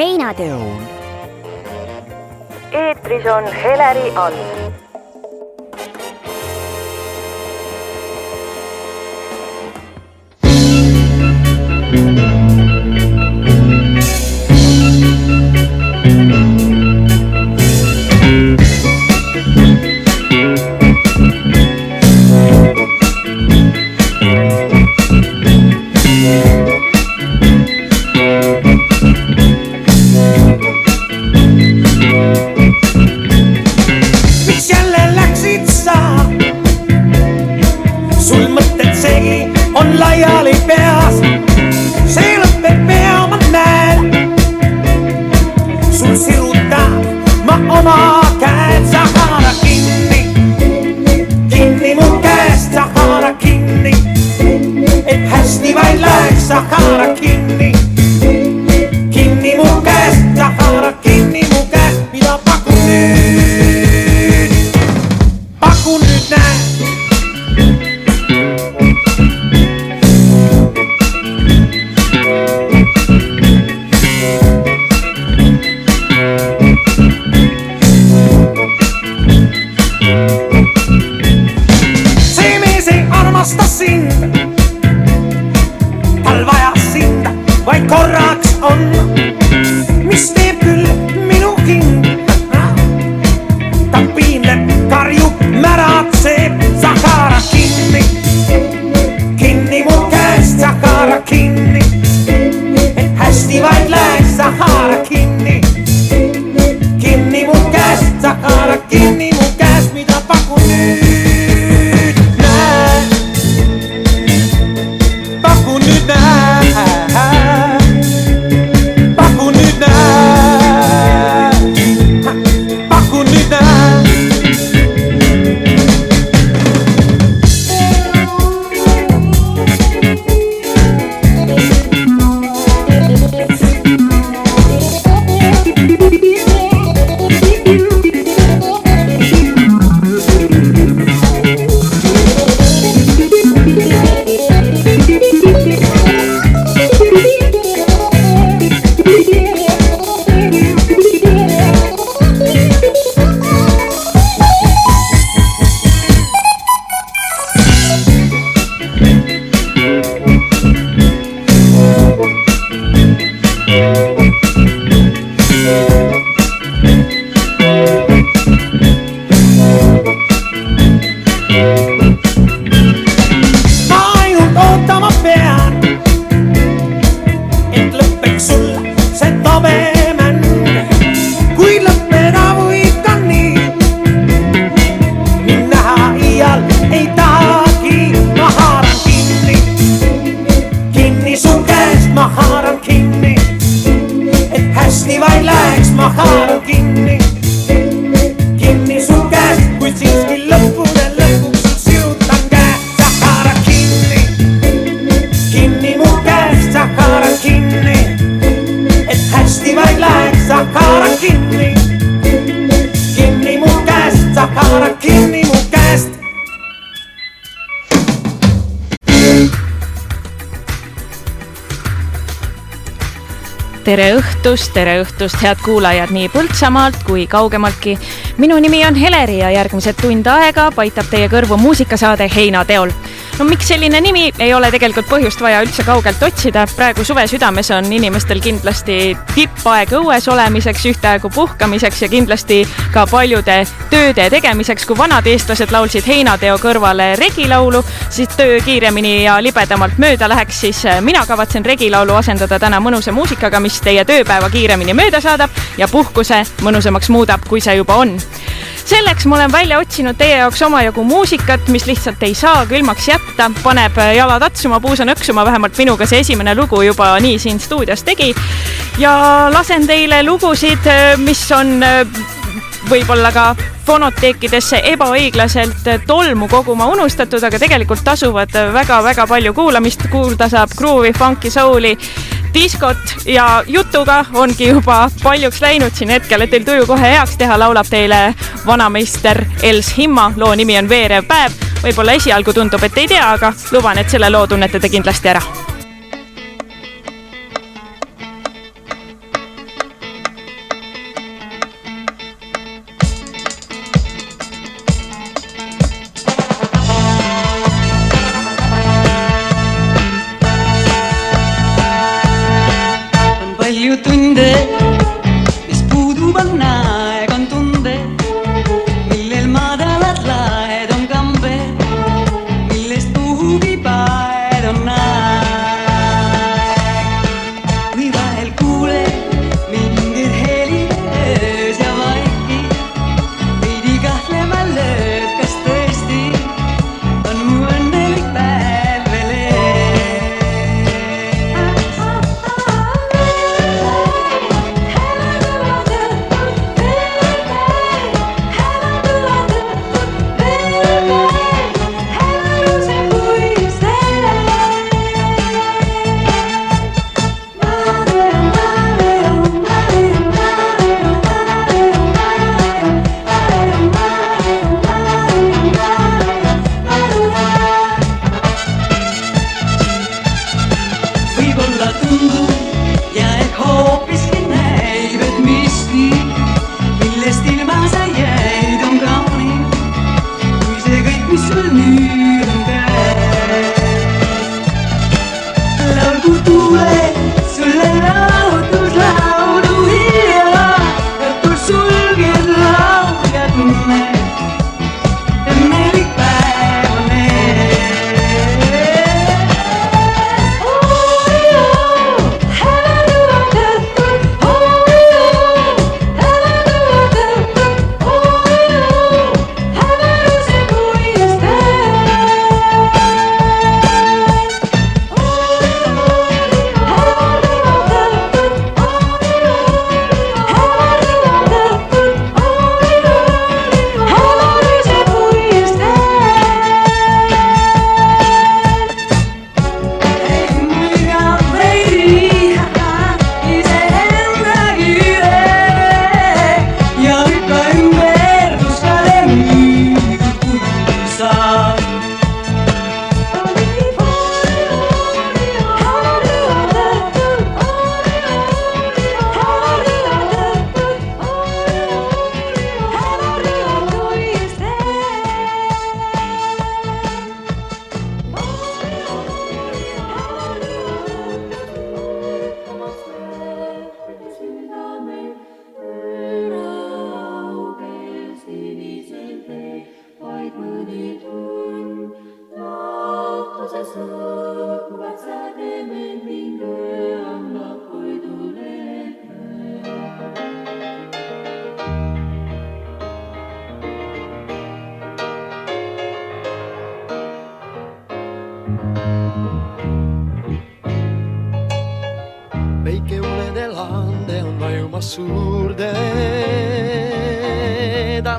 heinateol. eetris on Heleri All õhtust, tere õhtust, head kuulajad nii Põltsamaalt kui kaugemaltki. minu nimi on Heleri ja järgmised tund aega paitab teie kõrvu muusikasaade Heinateol no miks selline nimi, ei ole tegelikult põhjust vaja üldse kaugelt otsida. praegu suve südames on inimestel kindlasti tippaeg õues olemiseks, ühtaegu puhkamiseks ja kindlasti ka paljude tööde tegemiseks. kui vanad eestlased laulsid heinateo kõrvale regilaulu, siis töö kiiremini ja libedamalt mööda läheks, siis mina kavatsen regilaulu asendada täna mõnusa muusikaga, mis teie tööpäeva kiiremini mööda saadab ja puhkuse mõnusamaks muudab, kui see juba on selleks ma olen välja otsinud teie jaoks omajagu muusikat, mis lihtsalt ei saa külmaks jätta, paneb jalad atsuma, puusa nõksuma, vähemalt minuga see esimene lugu juba nii siin stuudios tegi. ja lasen teile lugusid, mis on võib-olla ka fonoteekidesse ebaõiglaselt tolmu koguma unustatud, aga tegelikult tasuvad väga-väga palju kuulamist, kuulda saab gruuvi, funk'i, soul'i diskot ja jutuga ongi juba paljuks läinud siin hetkel, et teil tuju kohe heaks teha, laulab teile vanameister Els Himma, loo nimi on Veerev päev. võib-olla esialgu tundub, et ei tea, aga luban, et selle loo tunnete te kindlasti ära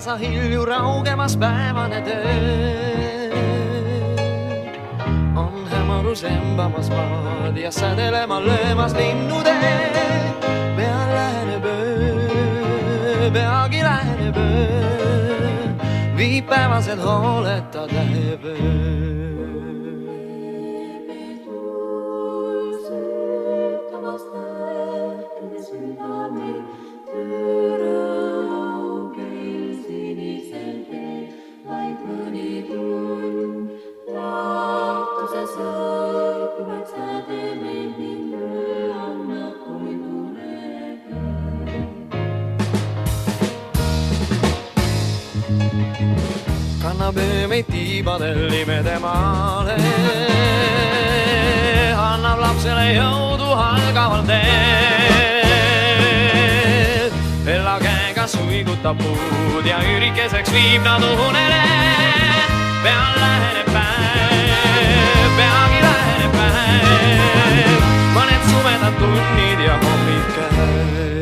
tasa hilju raugemas päevane töö. on hämarus embamas maad ja sädelema löömas linnutee. peal läheneb öö, peagi läheneb öö, viib päevased hooleta läheb suigutab puud ja üürikeseks viib nad unele. peal läheneb päev, peagi läheneb päev, mõned sumedad tunnid ja hommik käes.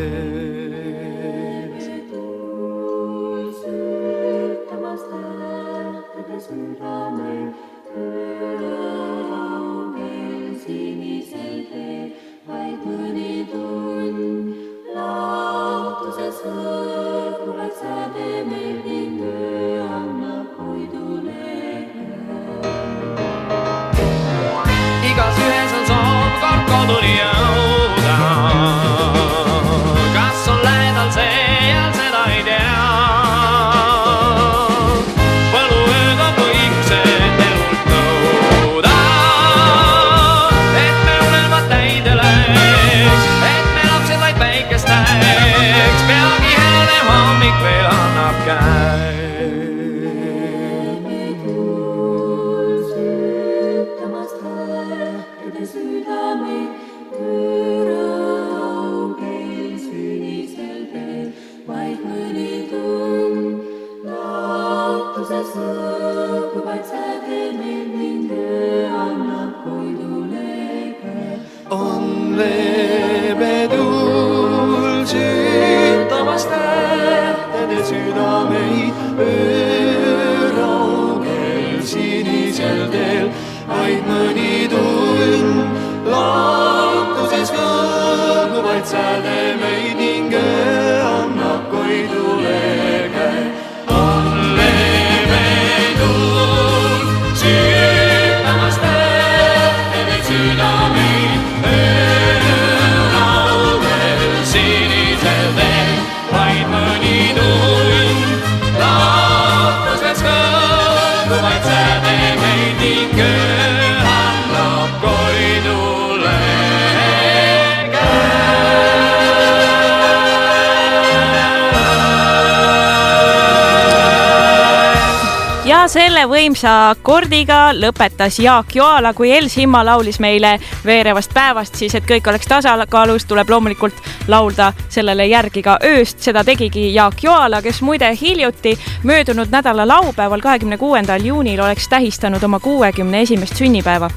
Võimsa akordiga lõpetas Jaak Joala, kui Els Himma laulis meile veerevast päevast, siis et kõik oleks tasakaalus, tuleb loomulikult laulda sellele järgi ka ööst. seda tegigi Jaak Joala, kes muide hiljuti möödunud nädala laupäeval, kahekümne kuuendal juunil oleks tähistanud oma kuuekümne esimest sünnipäeva.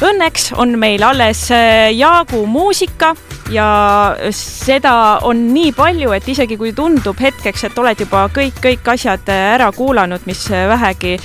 Õnneks on meil alles äh, Jaagu muusika ja seda on nii palju, et isegi kui tundub hetkeks, et oled juba kõik, kõik asjad ära kuulanud, mis vähegi,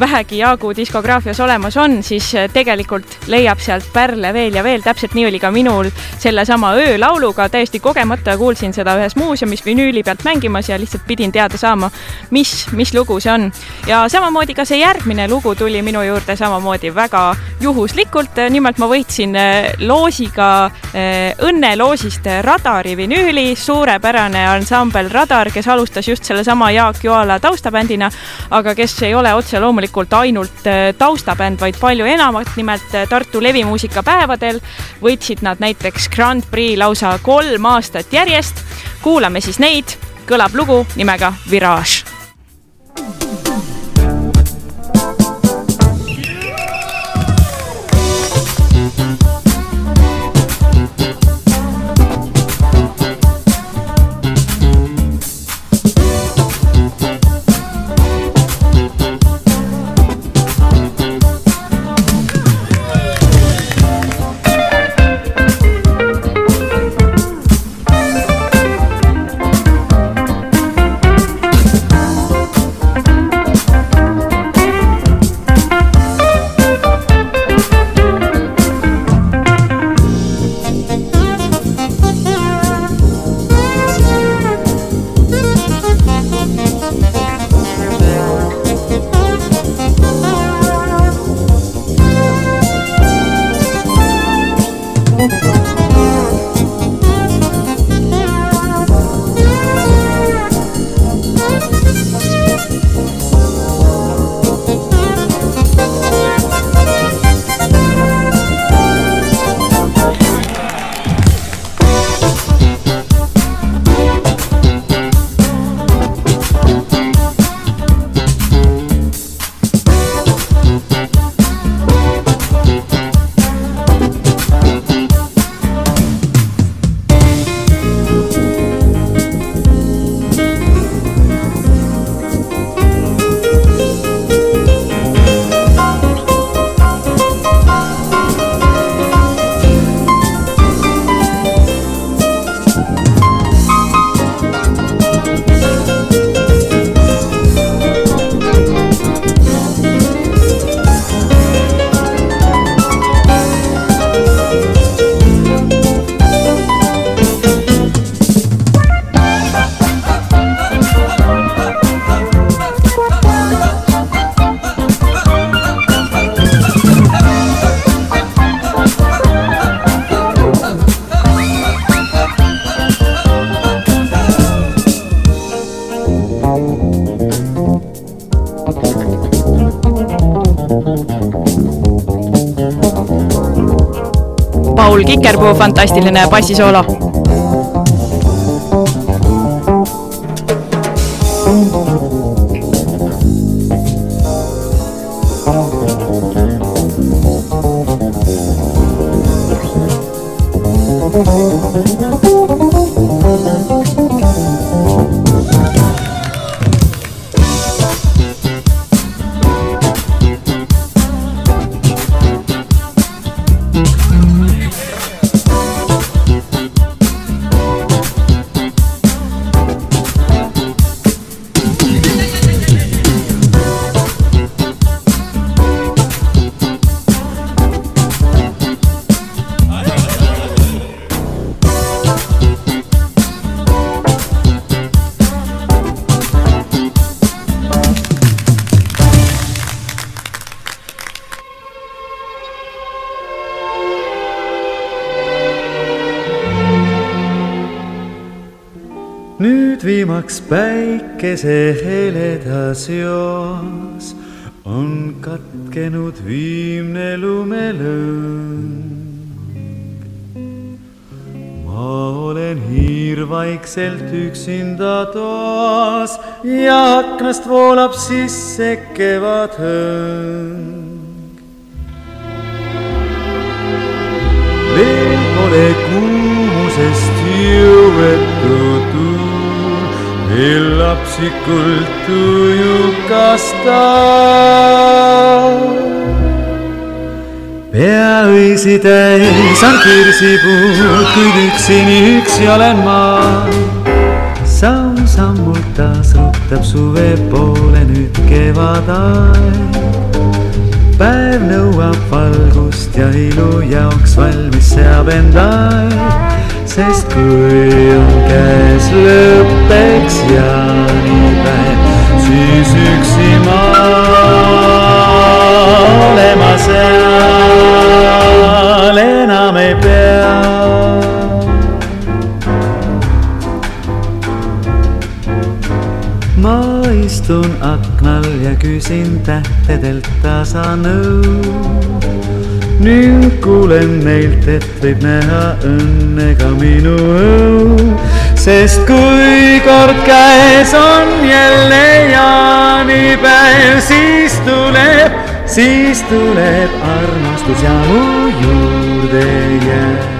vähegi Jaagu diskograafias olemas on, siis tegelikult leiab sealt pärle veel ja veel. täpselt nii oli ka minul sellesama öölauluga, täiesti kogemata kuulsin seda ühes muuseumis vinüüli pealt mängimas ja lihtsalt pidin teada saama, mis, mis lugu see on. ja samamoodi ka see järgmine lugu tuli minu juurde samamoodi väga juhuslikult. nimelt ma võitsin loosiga õnne õnneloosist Radari vinüüli, suurepärane ansambel Radar, kes alustas just sellesama Jaak Joala taustabändina, aga kes ei ole otse loomulikult ainult äh, taustabänd, vaid palju enamat, nimelt äh, Tartu levimuusikapäevadel võitsid nad näiteks Grand Prix lausa kolm aastat järjest. kuulame siis neid, kõlab lugu nimega Virage Kikerpuu fantastiline bassisoolo päikese heledas joos on katkenud viimne lumelõng. ma olen hiir vaikselt üksinda toas ja aknast voolab sisse kevadhõng. veel pole kuumusest jõuetud tuul, veel lapsikult tujukas taas peaõisi täis on kirsipuud, kuid üksini üksi olen ma. samm-sammult taas rutab suve poole nüüd kevadaeg. päev nõuab valgust ja ilu jaoks valmis seab end aeg, sest kui on käes lõpp, eks jaanipäev, siis üksi ma olema seal enam ei pea. ma istun aknal ja küsin tähtedelt tasa nõu. Nüüd kuulen neilt, et võib näha õnne ka minu õu, sest kui kord käes on jälle jaanipäev, siis tuleb siis tuleb armastus ja mu juurde jääb.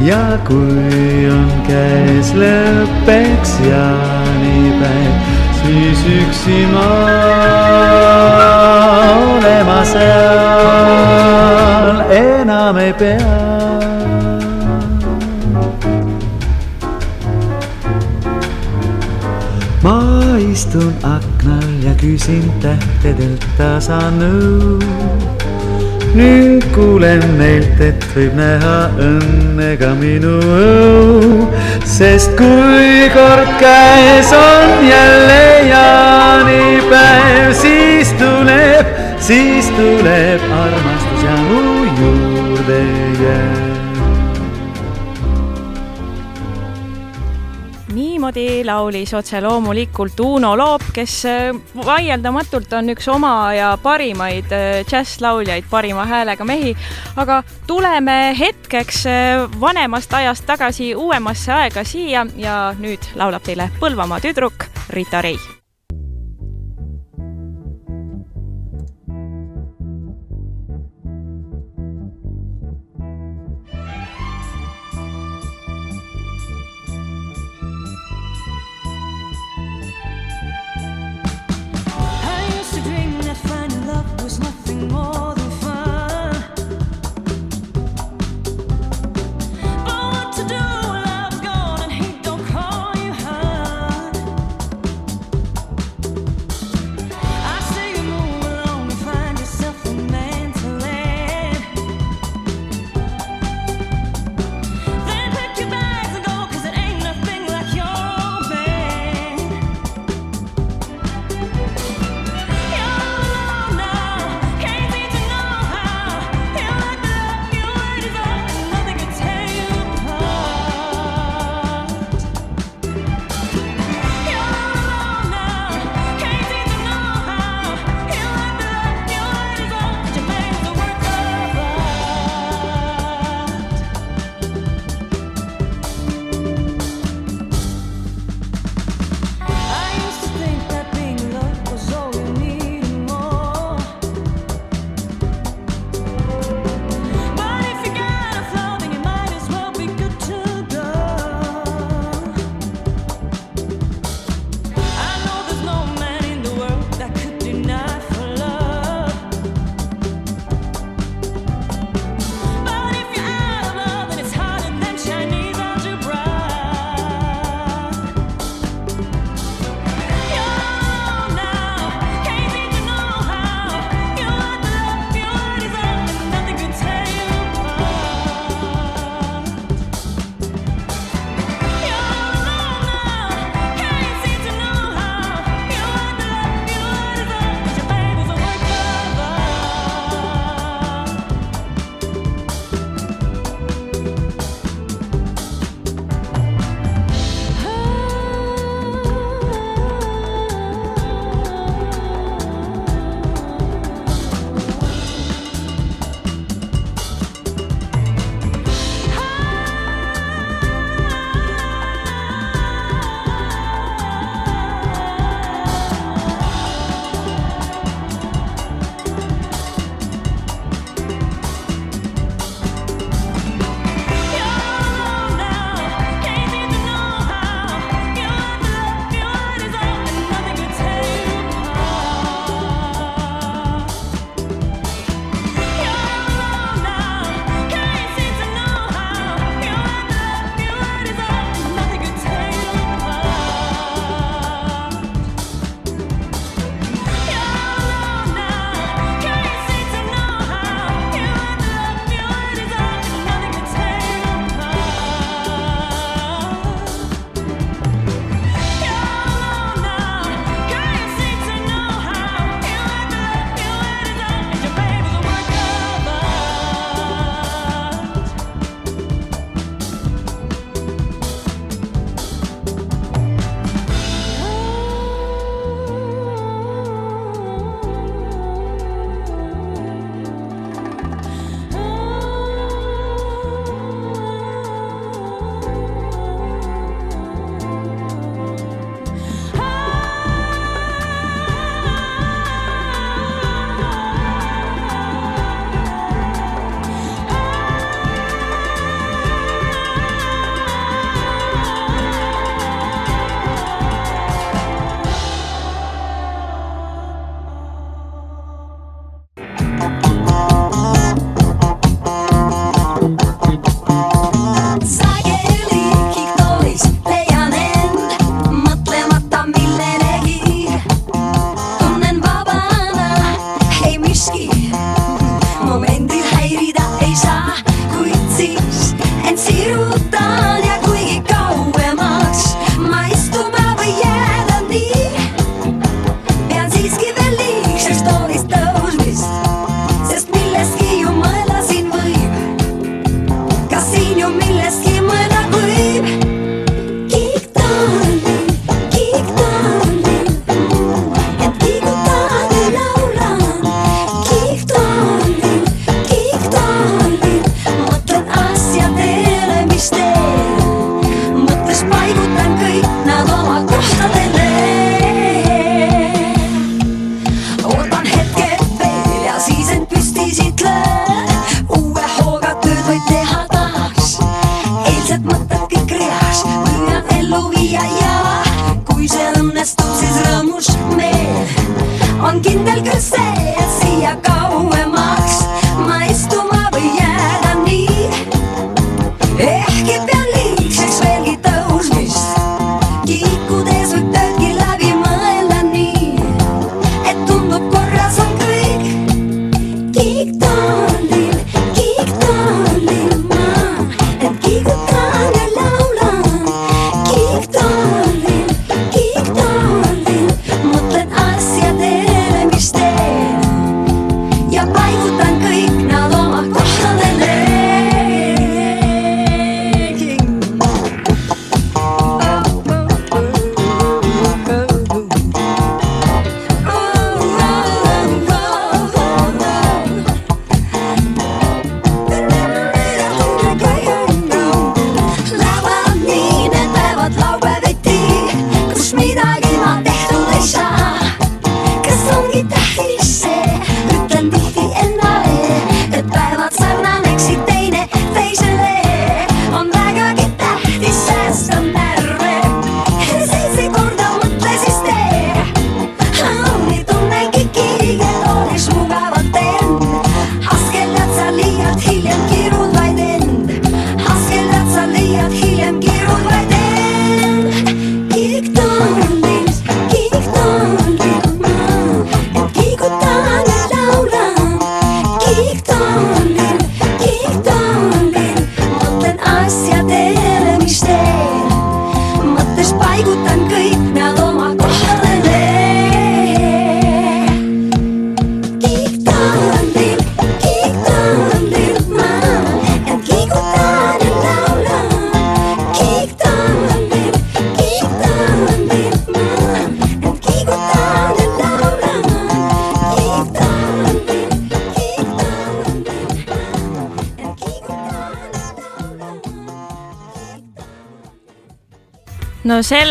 Ja kui on käes lõpp, eks jaanipäev siis üksi ma olema seal. Enam ei pea. ma istun aknal ja küsin tähtedelt tasa nõu nüüd kuulen neilt, et võib näha õnne ka minu õu, sest kui kord käes on jälle jaanipäev, siis tuleb, siis tuleb armastus ja mu niimoodi laulis otse loomulikult Uno Loop, kes äh, vaieldamatult on üks oma ja parimaid äh, džässlauljaid, parima häälega mehi. aga tuleme hetkeks äh, vanemast ajast tagasi uuemasse aega siia ja nüüd laulab teile Põlvamaa tüdruk Rita Rei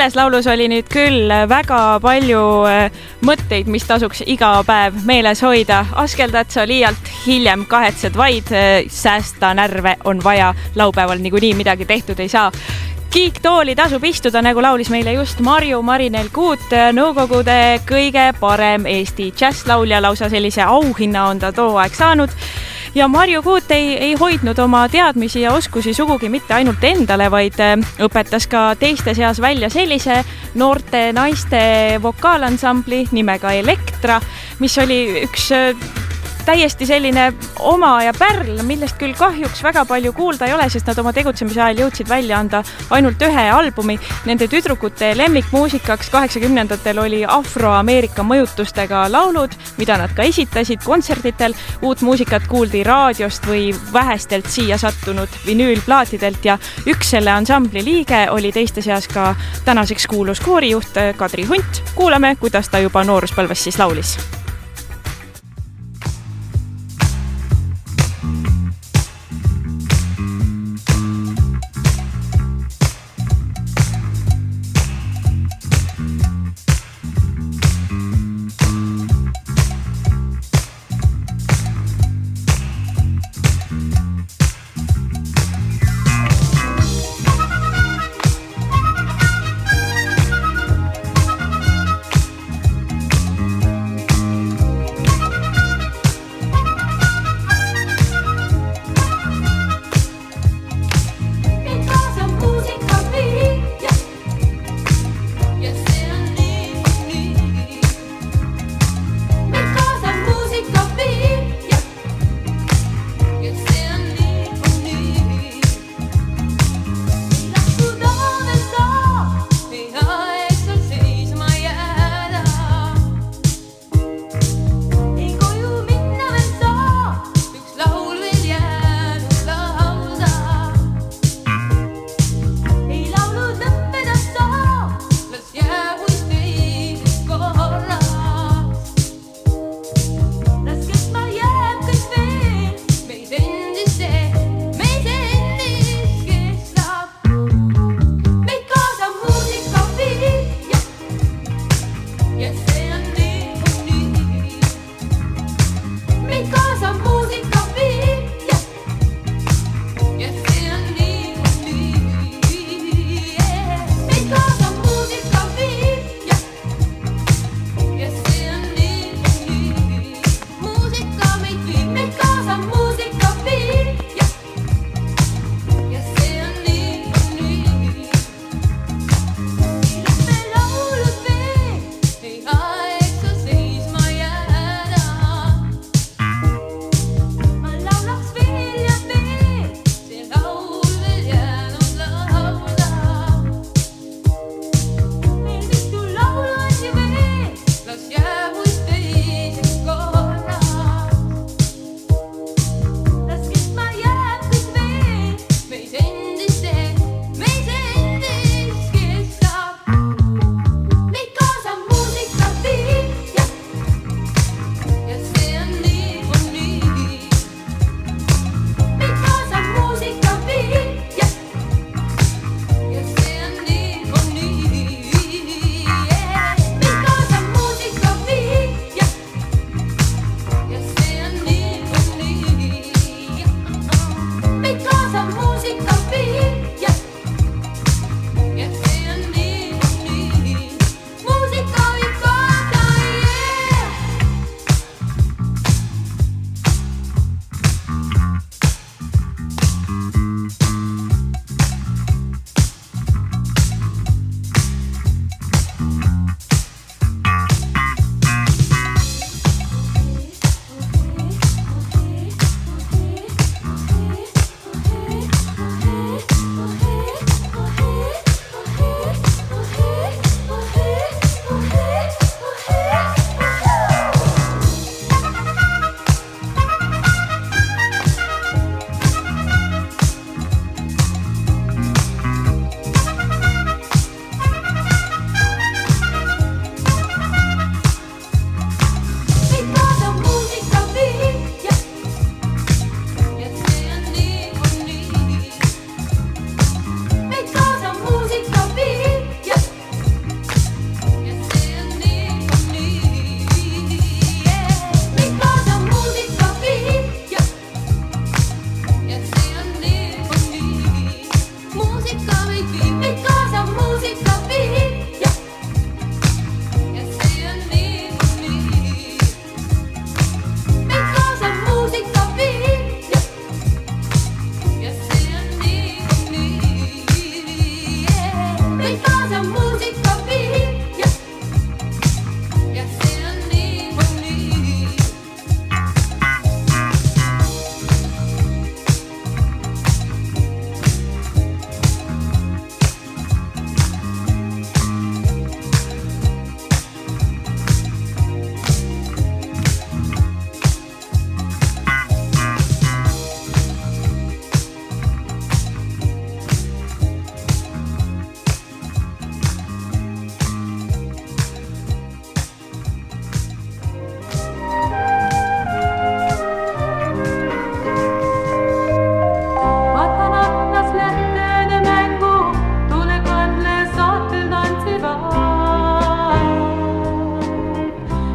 selles laulus oli nüüd küll väga palju äh, mõtteid, mis tasuks iga päev meeles hoida. askeldad sa liialt, hiljem kahetsed vaid, äh, säästa närve on vaja, laupäeval niikuinii midagi tehtud ei saa. Kiiktooli tasub istuda, nagu laulis meile just Marju Marinel Kuut, Nõukogude kõige parem Eesti džässlaulja, lausa sellise auhinna on ta too aeg saanud ja Marju Kuut ei, ei hoidnud oma teadmisi ja oskusi sugugi mitte ainult endale, vaid äh, õpetas ka teiste seas välja sellise noorte naiste vokaalansambli nimega Elektra, mis oli üks äh, täiesti selline oma ja pärl, millest küll kahjuks väga palju kuulda ei ole, sest nad oma tegutsemise ajal jõudsid välja anda ainult ühe albumi. Nende tüdrukute lemmikmuusikaks kaheksakümnendatel oli afroameerika mõjutustega laulud, mida nad ka esitasid kontserditel. uut muusikat kuuldi raadiost või vähestelt siia sattunud vinüülplaatidelt ja üks selle ansambli liige oli teiste seas ka tänaseks kuulus koorijuht Kadri Hunt. kuulame, kuidas ta juba nooruspõlves siis laulis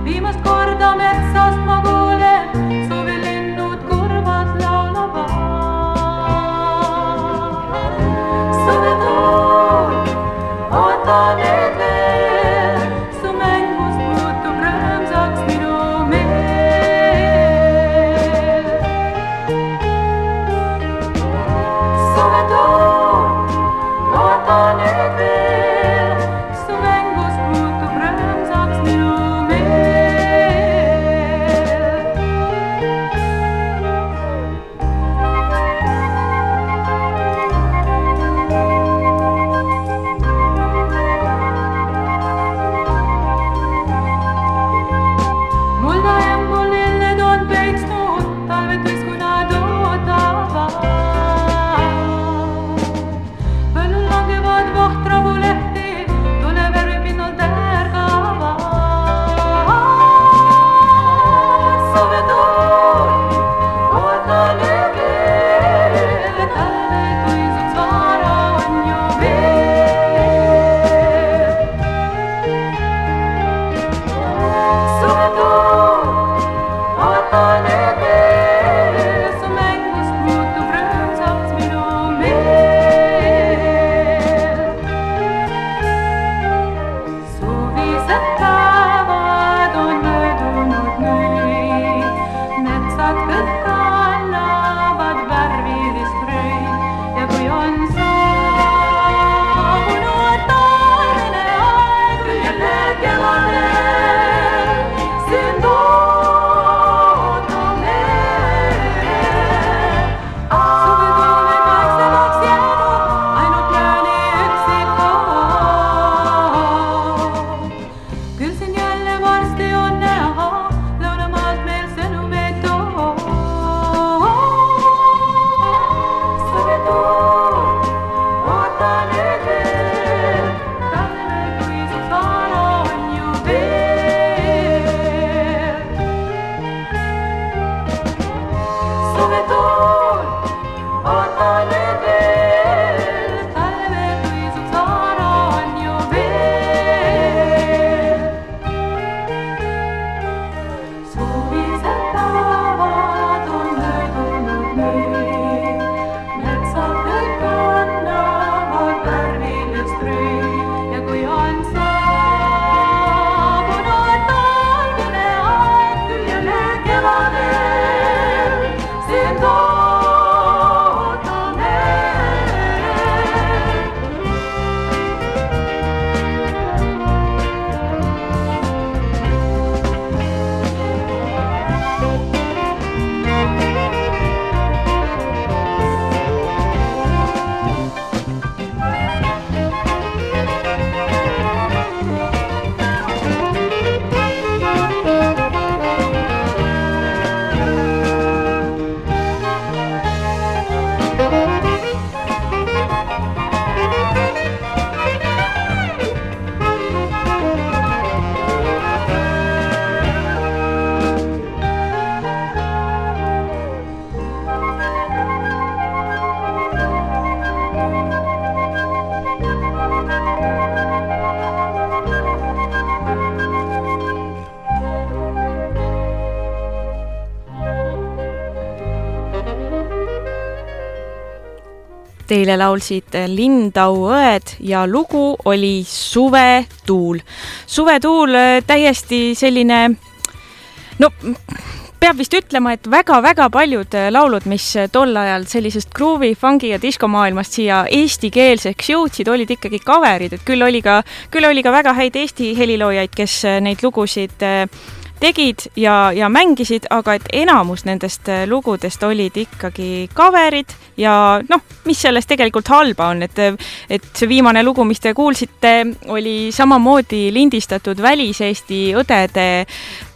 vimos mas korda Teile laulsid Lindau õed ja lugu oli Suvetuul. suvetuul täiesti selline no peab vist ütlema, et väga-väga paljud laulud, mis tol ajal sellisest gruuvi, fungi ja diskomaailmast siia eestikeelseks jõudsid, olid ikkagi cover'id, et küll oli ka, küll oli ka väga häid Eesti heliloojaid, kes neid lugusid äh, tegid ja, ja mängisid, aga et enamus nendest äh, lugudest olid ikkagi cover'id ja noh, mis selles tegelikult halba on, et, et see viimane lugu, mis te kuulsite, oli samamoodi lindistatud väliseesti õdede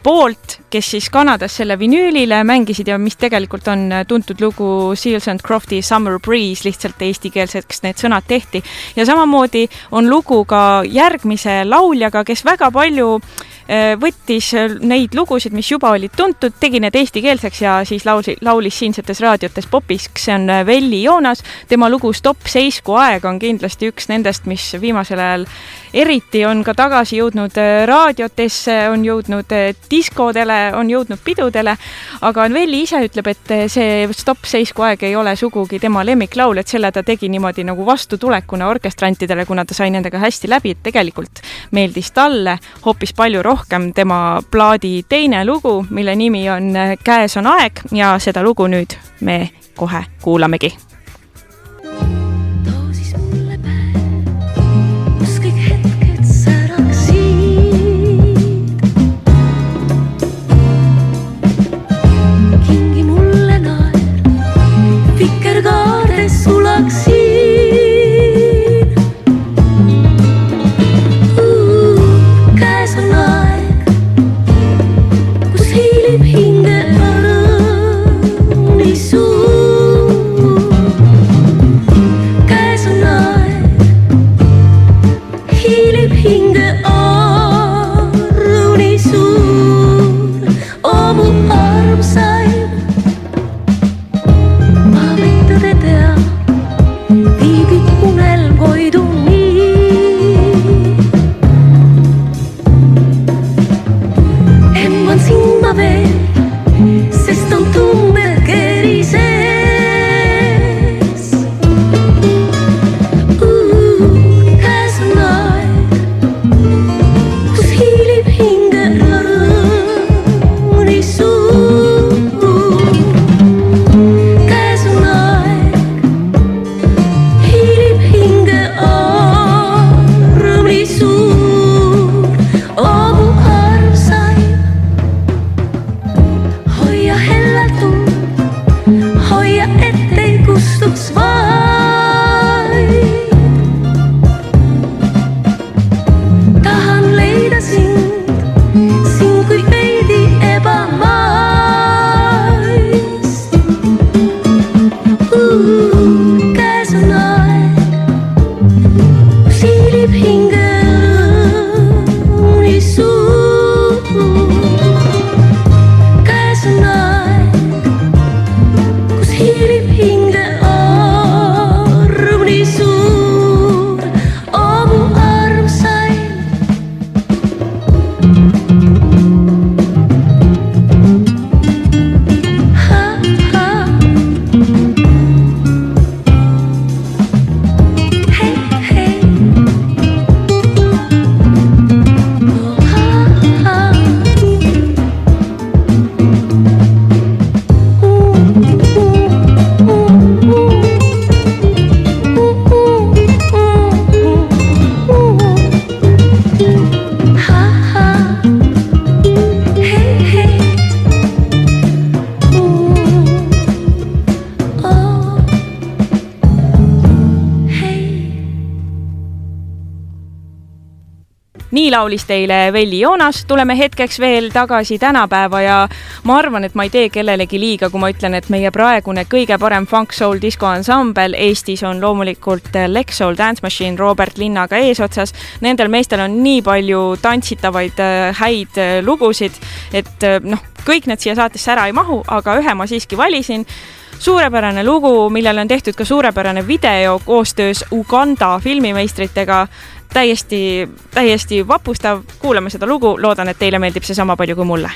poolt, kes siis Kanadas selle vinüülile mängisid ja mis tegelikult on tuntud lugu Seals and Crofty Summer Breeze, lihtsalt eestikeelseks need sõnad tehti. ja samamoodi on lugu ka järgmise lauljaga, kes väga palju äh, Äh, võttis äh, neid lugusid, mis juba olid tuntud, tegi need eestikeelseks ja siis laulis, laulis siinsetes raadiotes popiks, see on äh, Velli Joonas. tema lugu Stopp seisku aeg on kindlasti üks nendest, mis viimasel ajal eriti on ka tagasi jõudnud raadiotesse, on jõudnud diskodele, on jõudnud pidudele. aga Velli ise ütleb, et see Stopp seisku aeg ei ole sugugi tema lemmiklaul, et selle ta tegi niimoodi nagu vastutulekuna orkestrantidele, kuna ta sai nendega hästi läbi, et tegelikult meeldis talle hoopis palju rohkem tema plaadi teine lugu, mille nimi on Käes on aeg ja seda lugu nüüd me kohe kuulamegi taxi. Laulis teile Velli Joonas, tuleme hetkeks veel tagasi tänapäeva ja ma arvan, et ma ei tee kellelegi liiga, kui ma ütlen, et meie praegune kõige parem funk soul disko ansambel Eestis on loomulikult Lexol Dance Machine Robert Linnaga eesotsas. Nendel meestel on nii palju tantsitavaid äh, häid äh, lugusid, et äh, noh, kõik need siia saatesse ära ei mahu, aga ühe ma siiski valisin suurepärane lugu, millele on tehtud ka suurepärane video koostöös Uganda filmimeistritega. täiesti, täiesti vapustav, kuulame seda lugu, loodan, et teile meeldib see sama palju kui mulle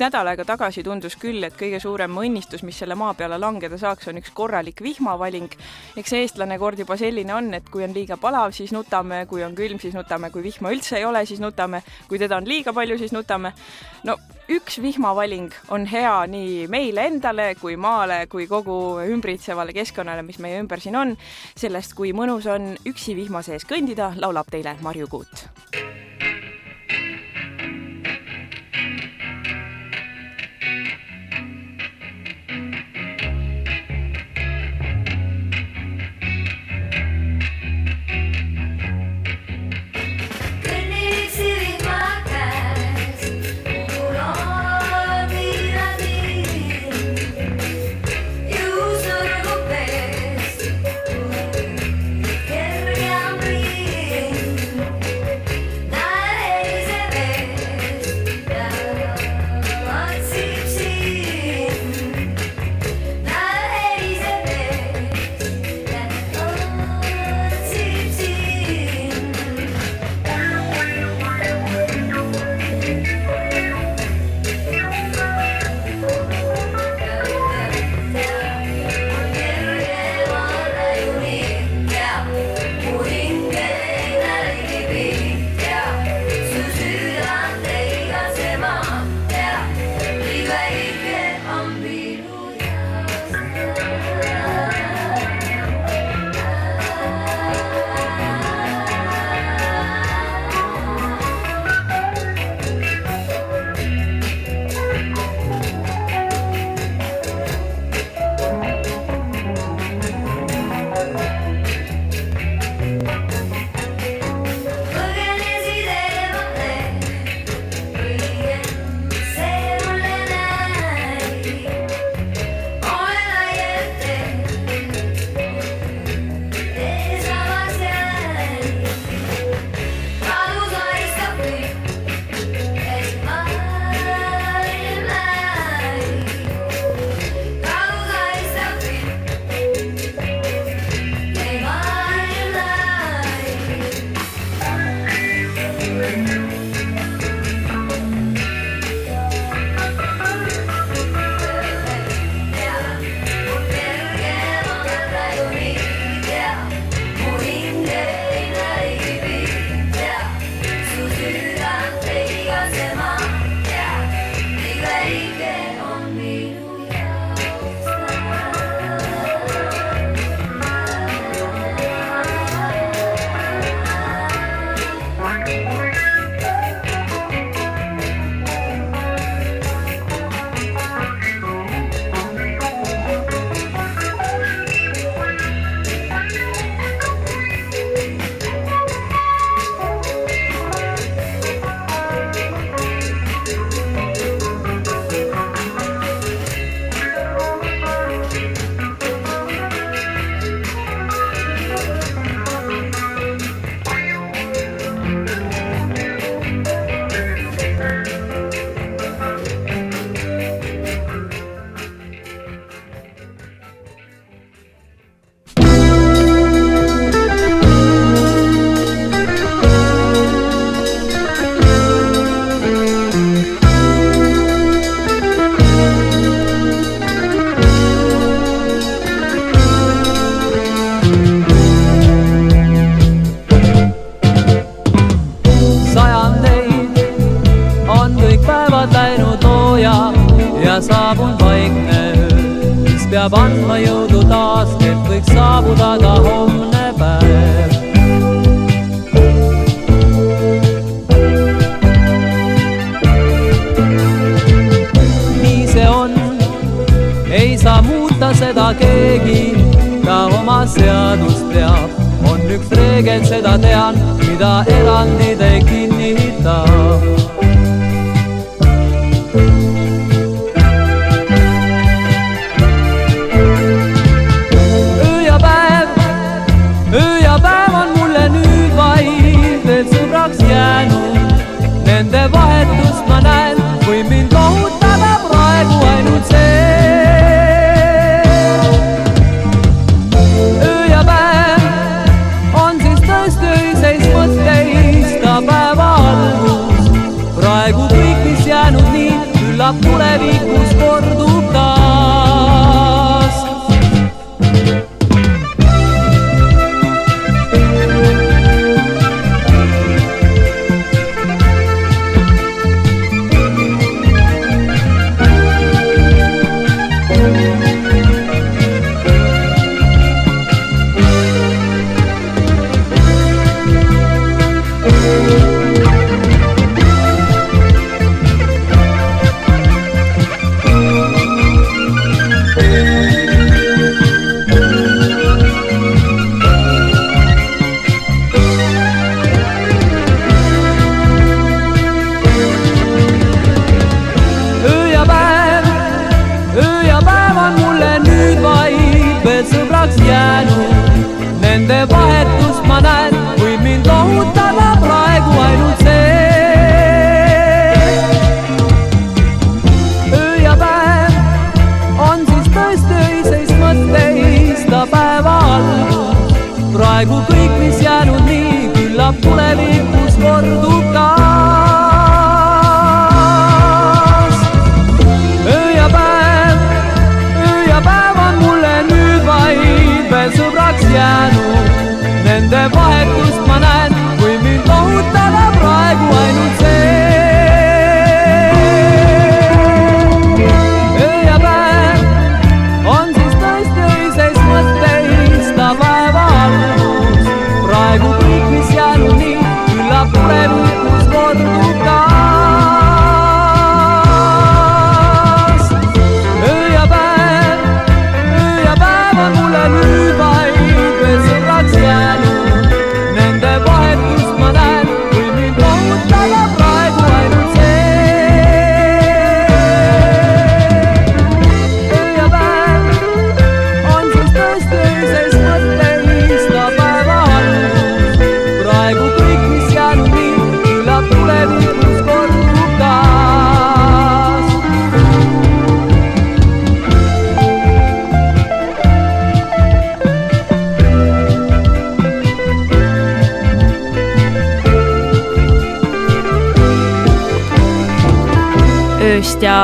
üks nädal aega tagasi tundus küll, et kõige suurem õnnistus, mis selle maa peale langeda saaks, on üks korralik vihmavaling. eks eestlane kord juba selline on, et kui on liiga palav, siis nutame, kui on külm, siis nutame, kui vihma üldse ei ole, siis nutame, kui teda on liiga palju, siis nutame. no üks vihmavaling on hea nii meile endale kui maale kui kogu ümbritsevale keskkonnale, mis meie ümber siin on. sellest, kui mõnus on üksi vihma sees kõndida, laulab teile Marju Kuut. Veel sõbraks jäänud. Nende vahetust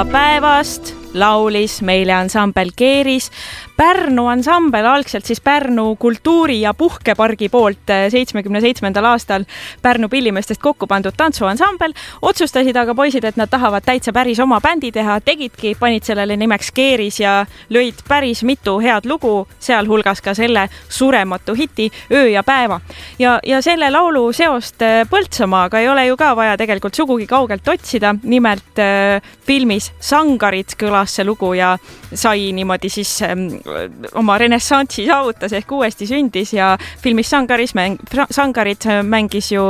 päevast laulis meile ansambel Keeris. Pärnu ansambel algselt siis Pärnu kultuuri- ja puhkepargi poolt eh, seitsmekümne seitsmendal aastal Pärnu pillimeestest kokku pandud tantsuansambel. otsustasid aga poisid, et nad tahavad täitsa päris oma bändi teha, tegidki, panid sellele nimeks Keeris ja lõid päris mitu head lugu, sealhulgas ka selle surematu hiti Öö ja päeva. ja, ja selle laulu seost eh, Põltsamaaga ei ole ju ka vaja tegelikult sugugi kaugelt otsida. nimelt äh, filmis Sangarid kõlas see lugu ja sai niimoodi siis ähm, oma renessansi saavutas ehk uuesti sündis ja filmis Sangaris mäng, Sangarid mängis ju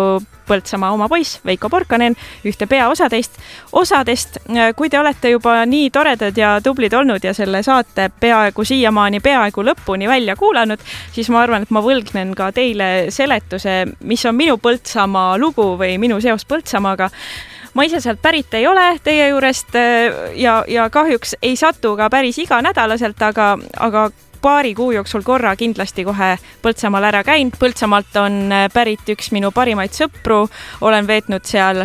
Põltsamaa oma poiss Veiko Porkanen ühte peaosadest, osadest. kui te olete juba nii toredad ja tublid olnud ja selle saate peaaegu siiamaani, peaaegu lõpuni välja kuulanud, siis ma arvan, et ma võlgnen ka teile seletuse, mis on minu Põltsamaa lugu või minu seos Põltsamaaga ma ise sealt pärit ei ole teie juurest ja, ja kahjuks ei satu ka päris iganädalaselt, aga, aga paari kuu jooksul korra kindlasti kohe Põltsamaal ära käin. Põltsamaalt on pärit üks minu parimaid sõpru, olen veetnud seal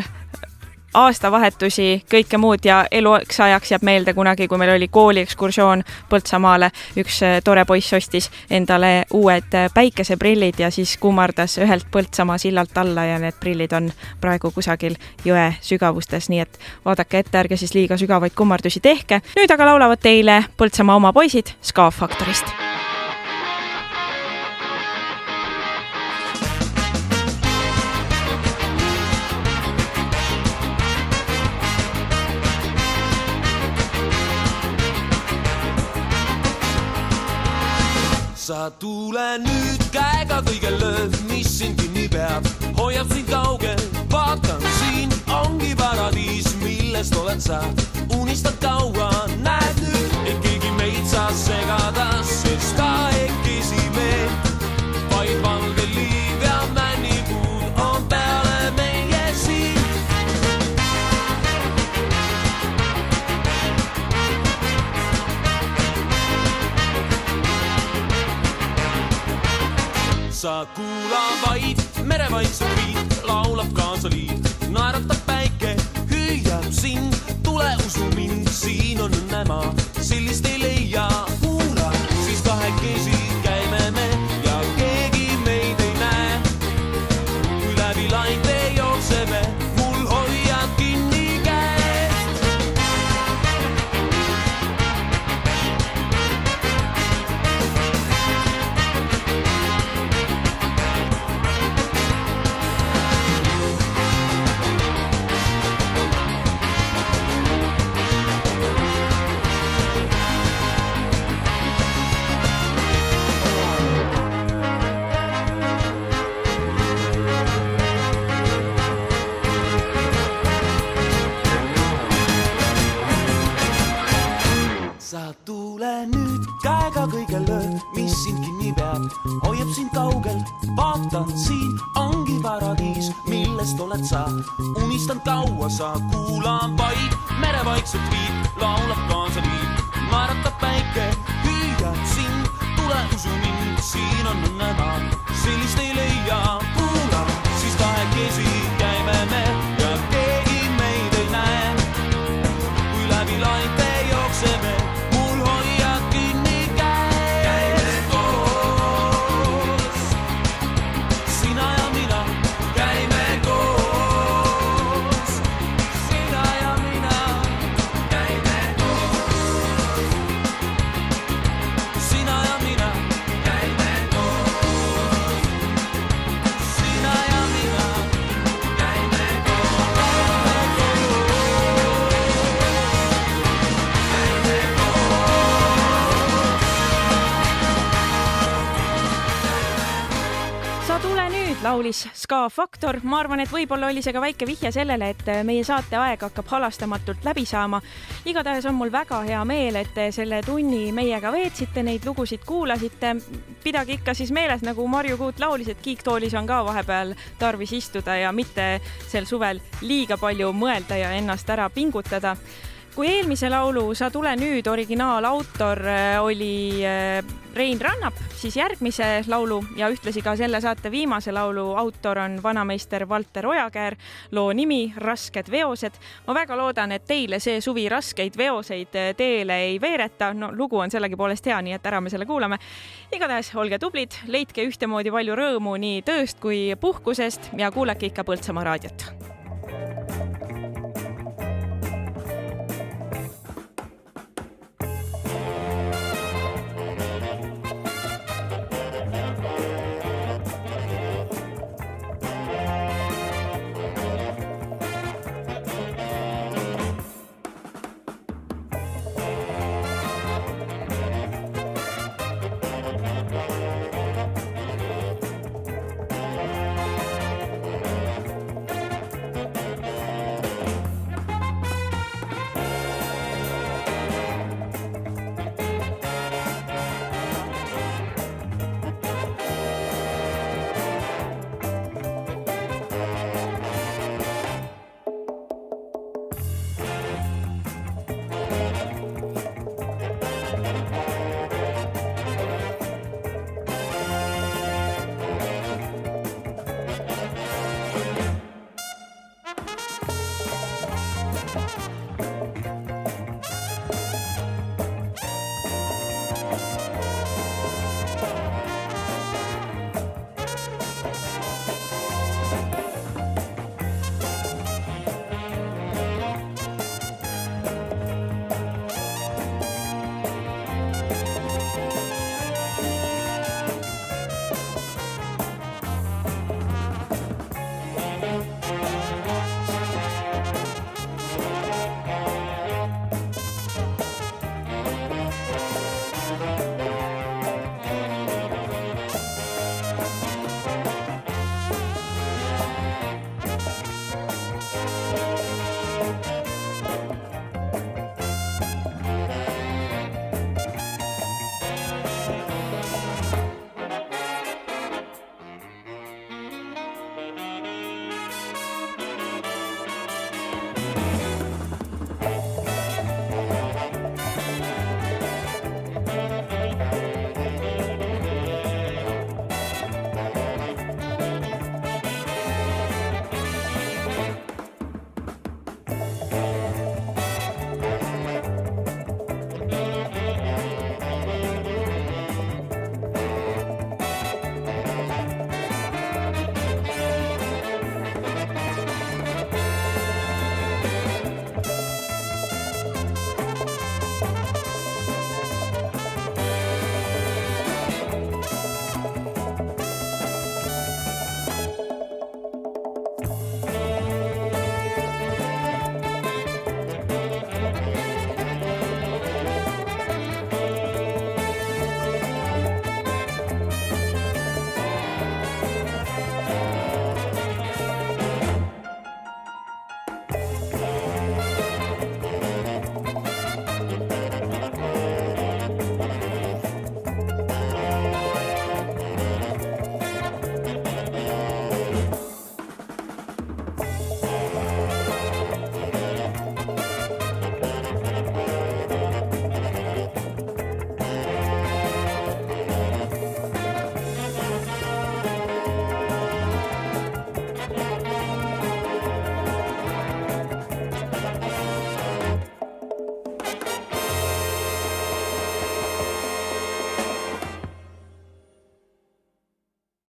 aastavahetusi, kõike muud ja eluks ajaks jääb meelde kunagi, kui meil oli kooliekskursioon Põltsamaale. üks äh, tore poiss ostis endale uued äh, päikeseprillid ja siis kummardas ühelt Põltsamaa sillalt alla ja need prillid on praegu kusagil jõe sügavustes, nii et vaadake ette, ärge siis liiga sügavaid kummardusi tehke. nüüd aga laulavad teile Põltsamaa oma poisid Ska Faktorist tule nüüd käega kõige lööv, mis sind kinni peab, hoiab sind kaugel, vaatan siin ongi paradiis, millest oled sa, unistad kaua, näed nüüd, et keegi meid saa segada, sa kuula vaid merevaitse viit, laulab kaasa liit, naeratab päike, hüüab sind, tule usu mind, siin on õnnemaa, sa, kuulan vaid merevaikset viit, Ska Faktor. ma arvan, et võib-olla oli see ka väike vihje sellele, et meie saate aeg hakkab halastamatult läbi saama. igatahes on mul väga hea meel, et te selle tunni meiega veetsite, neid lugusid kuulasite. pidage ikka siis meeles, nagu Marju Kuut laulis, et kiiktoolis on ka vahepeal tarvis istuda ja mitte sel suvel liiga palju mõelda ja ennast ära pingutada kui eelmise laulu Sa tule nüüd originaalautor äh, oli äh, Rein Rannap, siis järgmise laulu ja ühtlasi ka selle saate viimase laulu autor on vanameister Valter Ojakäär. loo nimi Rasked veosed. ma väga loodan, et teile see suvi raskeid veoseid äh, teele ei veereta. no lugu on sellegipoolest hea, nii et ära me selle kuulame. igatahes olge tublid, leidke ühtemoodi palju rõõmu nii tööst kui puhkusest ja kuulake ikka Põltsamaa raadiot